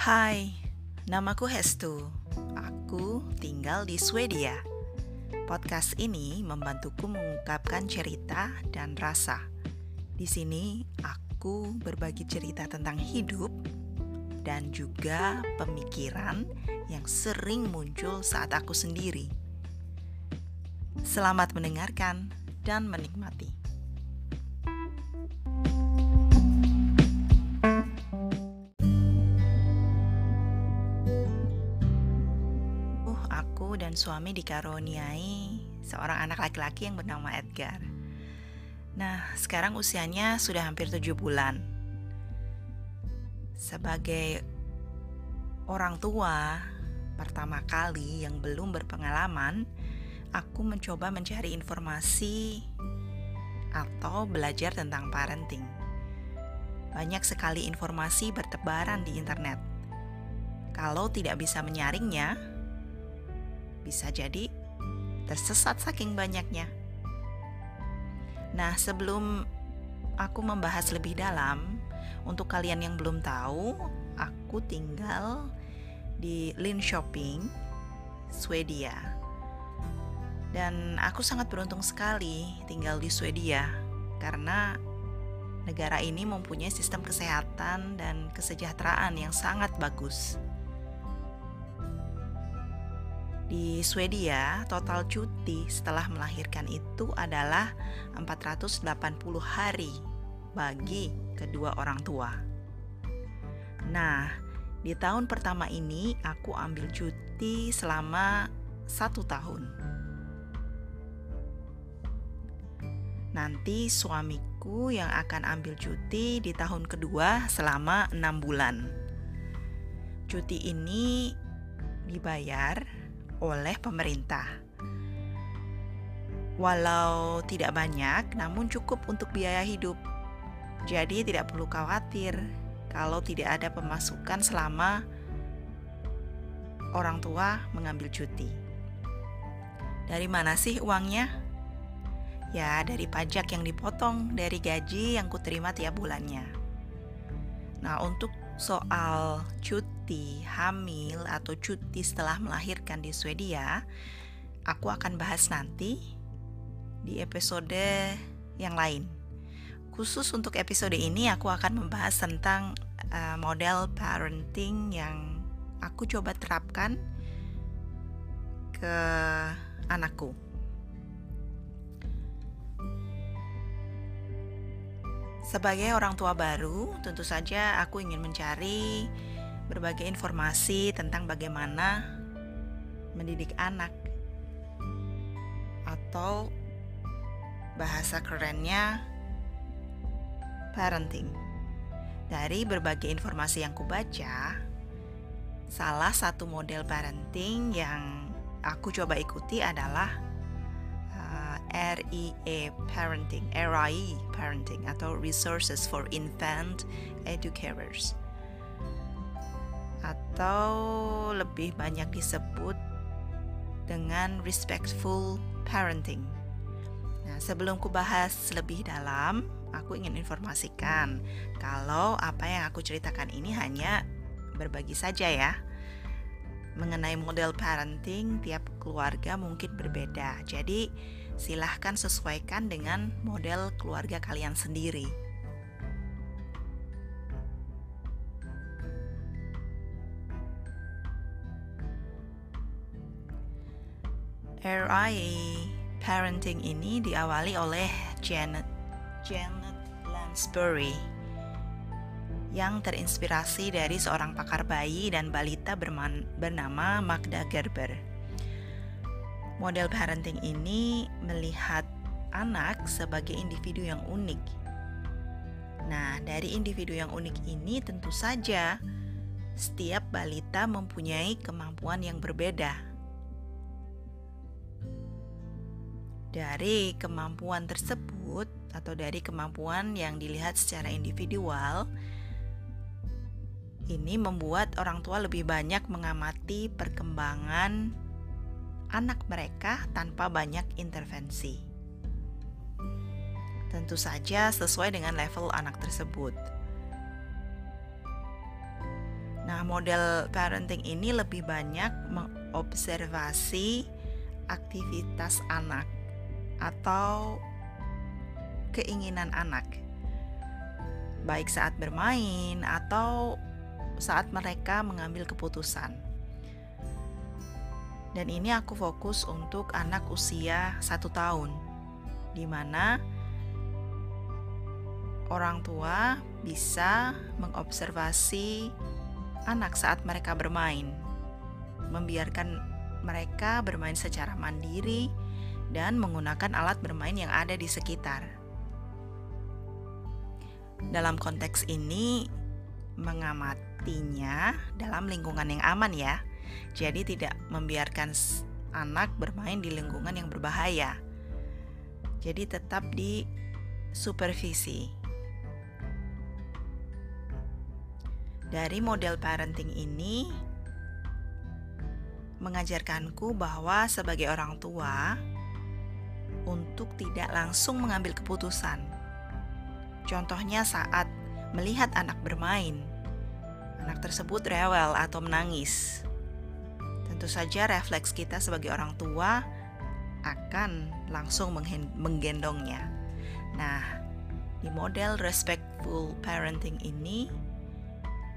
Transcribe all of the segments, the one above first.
Hai, namaku Hestu. Aku tinggal di Swedia. Podcast ini membantuku mengungkapkan cerita dan rasa. Di sini aku berbagi cerita tentang hidup dan juga pemikiran yang sering muncul saat aku sendiri. Selamat mendengarkan dan menikmati. Dan suami dikaruniai seorang anak laki-laki yang bernama Edgar. Nah, sekarang usianya sudah hampir tujuh bulan. Sebagai orang tua pertama kali yang belum berpengalaman, aku mencoba mencari informasi atau belajar tentang parenting. Banyak sekali informasi bertebaran di internet. Kalau tidak bisa menyaringnya, bisa jadi tersesat saking banyaknya. Nah, sebelum aku membahas lebih dalam, untuk kalian yang belum tahu, aku tinggal di Linköping, Swedia. Dan aku sangat beruntung sekali tinggal di Swedia karena negara ini mempunyai sistem kesehatan dan kesejahteraan yang sangat bagus. Di Swedia, total cuti setelah melahirkan itu adalah 480 hari bagi kedua orang tua. Nah, di tahun pertama ini aku ambil cuti selama satu tahun. Nanti suamiku yang akan ambil cuti di tahun kedua selama enam bulan. Cuti ini dibayar oleh pemerintah. Walau tidak banyak, namun cukup untuk biaya hidup. Jadi tidak perlu khawatir kalau tidak ada pemasukan selama orang tua mengambil cuti. Dari mana sih uangnya? Ya, dari pajak yang dipotong dari gaji yang kuterima tiap bulannya. Nah, untuk soal cuti, hamil, atau cuti setelah melahirkan di Swedia, aku akan bahas nanti di episode yang lain. Khusus untuk episode ini, aku akan membahas tentang uh, model parenting yang aku coba terapkan ke anakku. Sebagai orang tua baru, tentu saja aku ingin mencari berbagai informasi tentang bagaimana mendidik anak atau bahasa kerennya parenting. Dari berbagai informasi yang kubaca, salah satu model parenting yang aku coba ikuti adalah REA Parenting, RIE Parenting atau Resources for Infant Educators atau lebih banyak disebut dengan respectful parenting. Nah, sebelum ku bahas lebih dalam, aku ingin informasikan kalau apa yang aku ceritakan ini hanya berbagi saja ya. Mengenai model parenting, tiap keluarga mungkin berbeda. Jadi, silahkan sesuaikan dengan model keluarga kalian sendiri. RIA Parenting ini diawali oleh Janet Janet Lansbury yang terinspirasi dari seorang pakar bayi dan balita bernama Magda Gerber. Model parenting ini melihat anak sebagai individu yang unik. Nah, dari individu yang unik ini tentu saja setiap balita mempunyai kemampuan yang berbeda. Dari kemampuan tersebut atau dari kemampuan yang dilihat secara individual, ini membuat orang tua lebih banyak mengamati perkembangan anak mereka tanpa banyak intervensi. Tentu saja sesuai dengan level anak tersebut. Nah, model parenting ini lebih banyak mengobservasi aktivitas anak atau keinginan anak, baik saat bermain atau saat mereka mengambil keputusan. Dan ini aku fokus untuk anak usia satu tahun, di mana orang tua bisa mengobservasi anak saat mereka bermain, membiarkan mereka bermain secara mandiri dan menggunakan alat bermain yang ada di sekitar. Dalam konteks ini, mengamatinya dalam lingkungan yang aman, ya. Jadi, tidak membiarkan anak bermain di lingkungan yang berbahaya. Jadi, tetap di supervisi. Dari model parenting ini mengajarkanku bahwa sebagai orang tua untuk tidak langsung mengambil keputusan. Contohnya saat melihat anak bermain, anak tersebut rewel atau menangis. Tentu saja refleks kita sebagai orang tua akan langsung menggendongnya. Nah, di model respectful parenting ini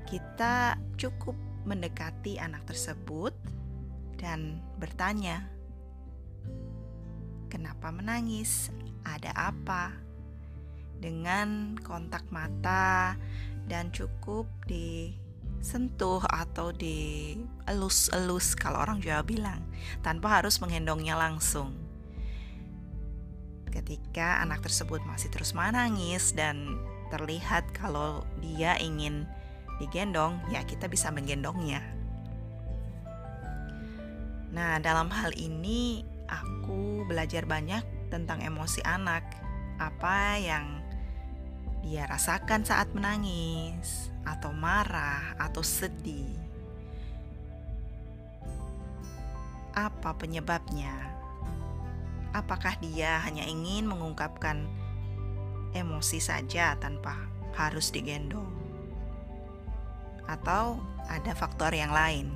kita cukup mendekati anak tersebut dan bertanya, "Kenapa menangis? Ada apa?" Dengan kontak mata dan cukup disentuh atau dielus-elus kalau orang Jawa bilang, tanpa harus menggendongnya langsung. Ketika anak tersebut masih terus menangis dan terlihat kalau dia ingin digendong, ya kita bisa menggendongnya. Nah, dalam hal ini aku belajar banyak tentang emosi anak, apa yang dia rasakan saat menangis, atau marah, atau sedih. Apa penyebabnya? Apakah dia hanya ingin mengungkapkan emosi saja tanpa harus digendong? atau ada faktor yang lain.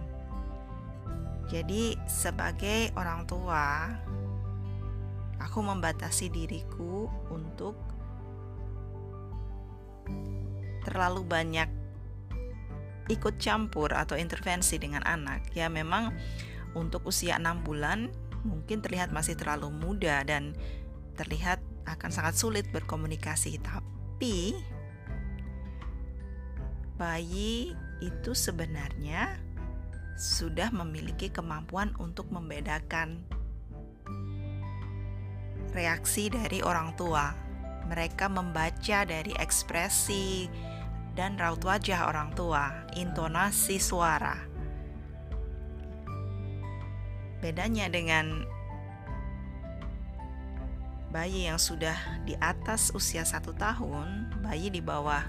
Jadi, sebagai orang tua, aku membatasi diriku untuk terlalu banyak ikut campur atau intervensi dengan anak. Ya, memang untuk usia 6 bulan mungkin terlihat masih terlalu muda dan terlihat akan sangat sulit berkomunikasi, tapi bayi itu sebenarnya sudah memiliki kemampuan untuk membedakan reaksi dari orang tua. Mereka membaca dari ekspresi dan raut wajah orang tua, intonasi suara. Bedanya dengan bayi yang sudah di atas usia satu tahun, bayi di bawah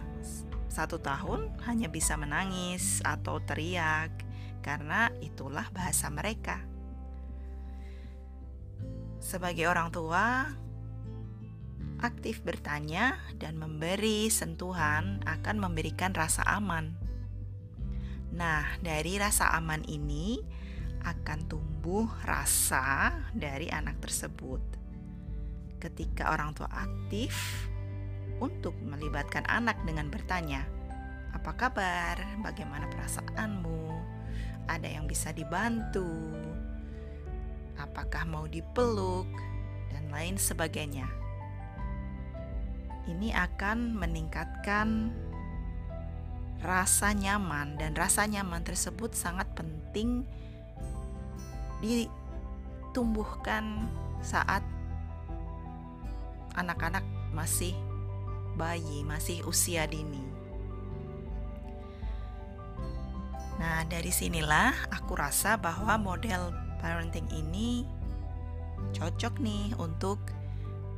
satu tahun hanya bisa menangis atau teriak karena itulah bahasa mereka. Sebagai orang tua, aktif bertanya dan memberi sentuhan akan memberikan rasa aman. Nah, dari rasa aman ini akan tumbuh rasa dari anak tersebut. Ketika orang tua aktif, untuk melibatkan anak dengan bertanya, "Apa kabar? Bagaimana perasaanmu? Ada yang bisa dibantu? Apakah mau dipeluk?" dan lain sebagainya. Ini akan meningkatkan rasa nyaman, dan rasa nyaman tersebut sangat penting ditumbuhkan saat anak-anak masih bayi, masih usia dini. Nah, dari sinilah aku rasa bahwa model parenting ini cocok nih untuk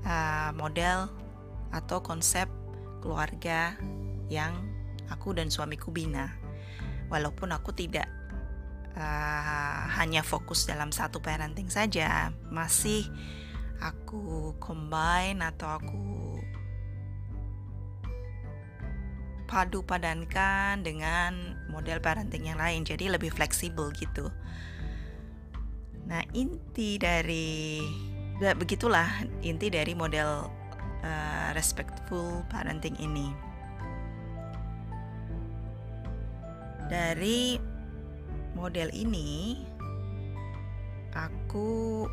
uh, model atau konsep keluarga yang aku dan suamiku bina. Walaupun aku tidak uh, hanya fokus dalam satu parenting saja, masih aku combine atau aku padu padankan dengan model parenting yang lain jadi lebih fleksibel gitu nah inti dari ya, begitulah inti dari model uh, respectful parenting ini dari model ini aku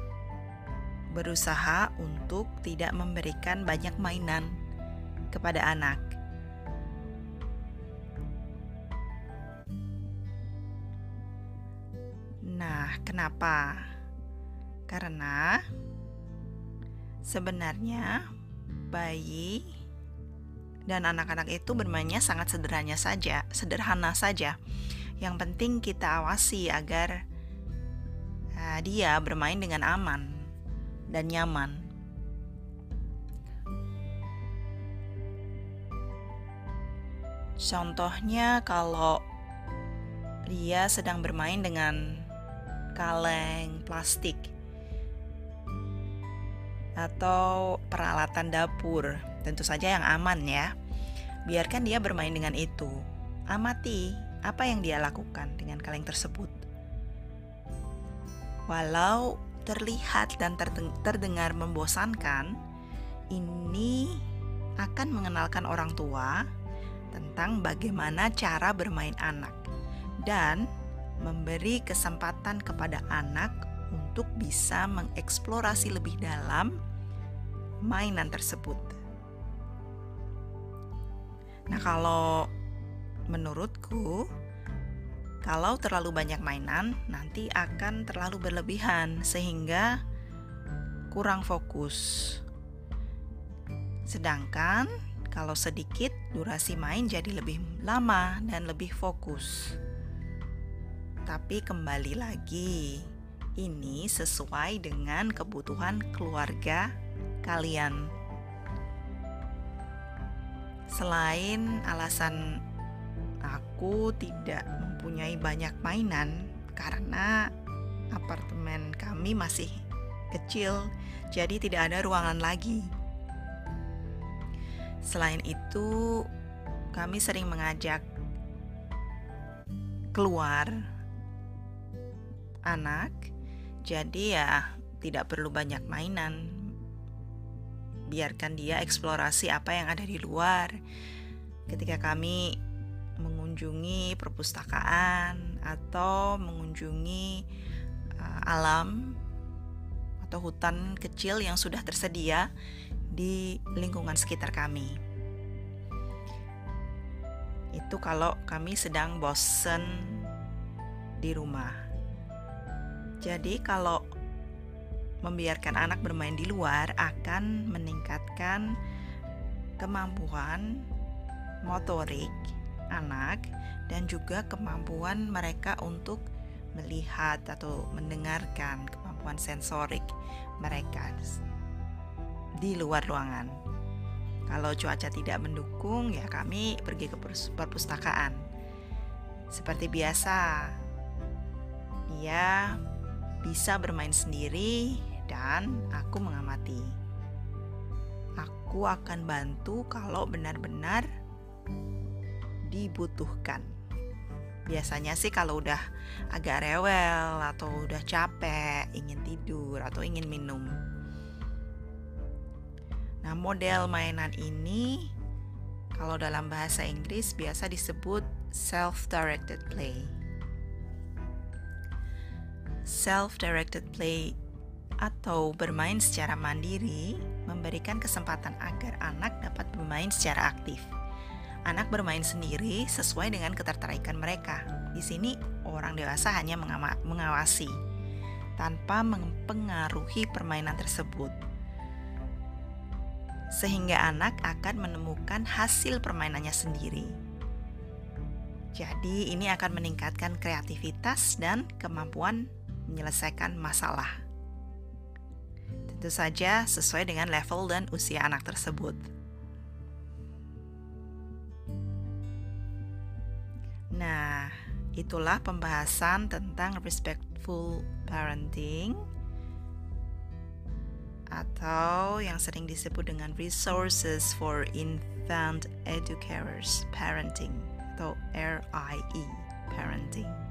berusaha untuk tidak memberikan banyak mainan kepada anak. Kenapa? Karena sebenarnya bayi dan anak-anak itu bermainnya sangat sederhana saja, sederhana saja. Yang penting kita awasi agar uh, dia bermain dengan aman dan nyaman. Contohnya kalau dia sedang bermain dengan kaleng plastik atau peralatan dapur, tentu saja yang aman ya. Biarkan dia bermain dengan itu. Amati apa yang dia lakukan dengan kaleng tersebut. Walau terlihat dan terdengar membosankan, ini akan mengenalkan orang tua tentang bagaimana cara bermain anak dan memberi kesempatan kepada anak untuk bisa mengeksplorasi lebih dalam mainan tersebut. Nah, kalau menurutku, kalau terlalu banyak mainan, nanti akan terlalu berlebihan sehingga kurang fokus. Sedangkan kalau sedikit, durasi main jadi lebih lama dan lebih fokus. Tapi kembali lagi, ini sesuai dengan kebutuhan keluarga kalian. Selain alasan aku tidak mempunyai banyak mainan karena apartemen kami masih kecil, jadi tidak ada ruangan lagi. Selain itu, kami sering mengajak keluar anak, jadi ya tidak perlu banyak mainan. Biarkan dia eksplorasi apa yang ada di luar. Ketika kami mengunjungi perpustakaan atau mengunjungi uh, alam atau hutan kecil yang sudah tersedia di lingkungan sekitar kami. Itu kalau kami sedang bosen di rumah. Jadi kalau membiarkan anak bermain di luar akan meningkatkan kemampuan motorik anak dan juga kemampuan mereka untuk melihat atau mendengarkan kemampuan sensorik mereka di luar ruangan. Kalau cuaca tidak mendukung, ya kami pergi ke perpustakaan. Seperti biasa, dia bisa bermain sendiri dan aku mengamati. Aku akan bantu kalau benar-benar dibutuhkan. Biasanya sih kalau udah agak rewel atau udah capek, ingin tidur atau ingin minum. Nah, model mainan ini kalau dalam bahasa Inggris biasa disebut self-directed play. Self-directed play atau bermain secara mandiri memberikan kesempatan agar anak dapat bermain secara aktif anak bermain sendiri sesuai dengan ketertarikan mereka. Di sini orang dewasa hanya mengawasi tanpa mempengaruhi permainan tersebut. Sehingga anak akan menemukan hasil permainannya sendiri. Jadi, ini akan meningkatkan kreativitas dan kemampuan menyelesaikan masalah. Tentu saja sesuai dengan level dan usia anak tersebut. Nah, itulah pembahasan tentang respectful parenting atau yang sering disebut dengan resources for infant educators parenting atau RIE parenting.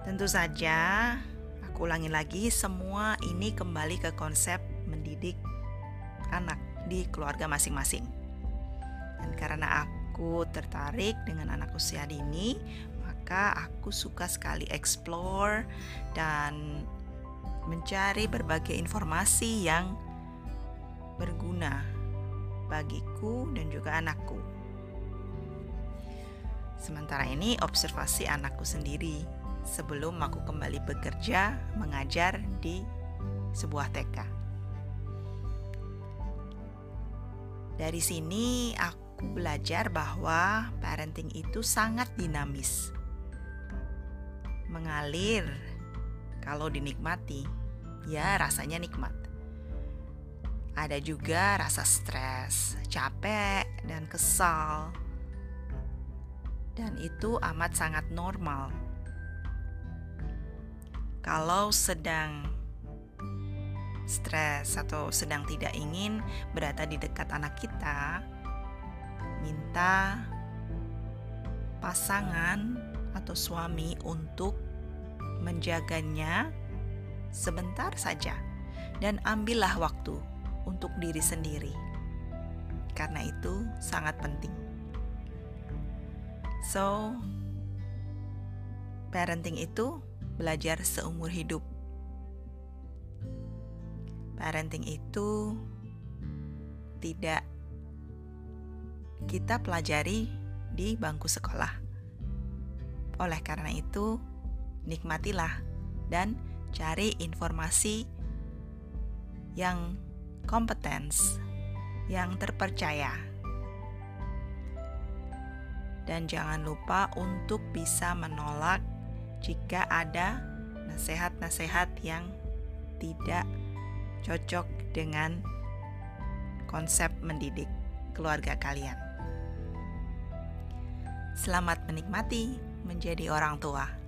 Tentu saja, aku ulangi lagi semua ini kembali ke konsep mendidik anak di keluarga masing-masing. Dan karena aku tertarik dengan anak usia dini, maka aku suka sekali explore dan mencari berbagai informasi yang berguna bagiku dan juga anakku. Sementara ini observasi anakku sendiri sebelum aku kembali bekerja mengajar di sebuah TK. Dari sini aku belajar bahwa parenting itu sangat dinamis. Mengalir kalau dinikmati ya rasanya nikmat. Ada juga rasa stres, capek, dan kesal. Dan itu amat sangat normal. Kalau sedang stres atau sedang tidak ingin berada di dekat anak kita, minta pasangan atau suami untuk menjaganya sebentar saja dan ambillah waktu untuk diri sendiri. Karena itu sangat penting. So, parenting itu belajar seumur hidup. Parenting itu tidak kita pelajari di bangku sekolah. Oleh karena itu, nikmatilah dan cari informasi yang kompetens, yang terpercaya. Dan jangan lupa untuk bisa menolak jika ada nasihat-nasihat yang tidak cocok dengan konsep mendidik keluarga kalian. Selamat menikmati menjadi orang tua.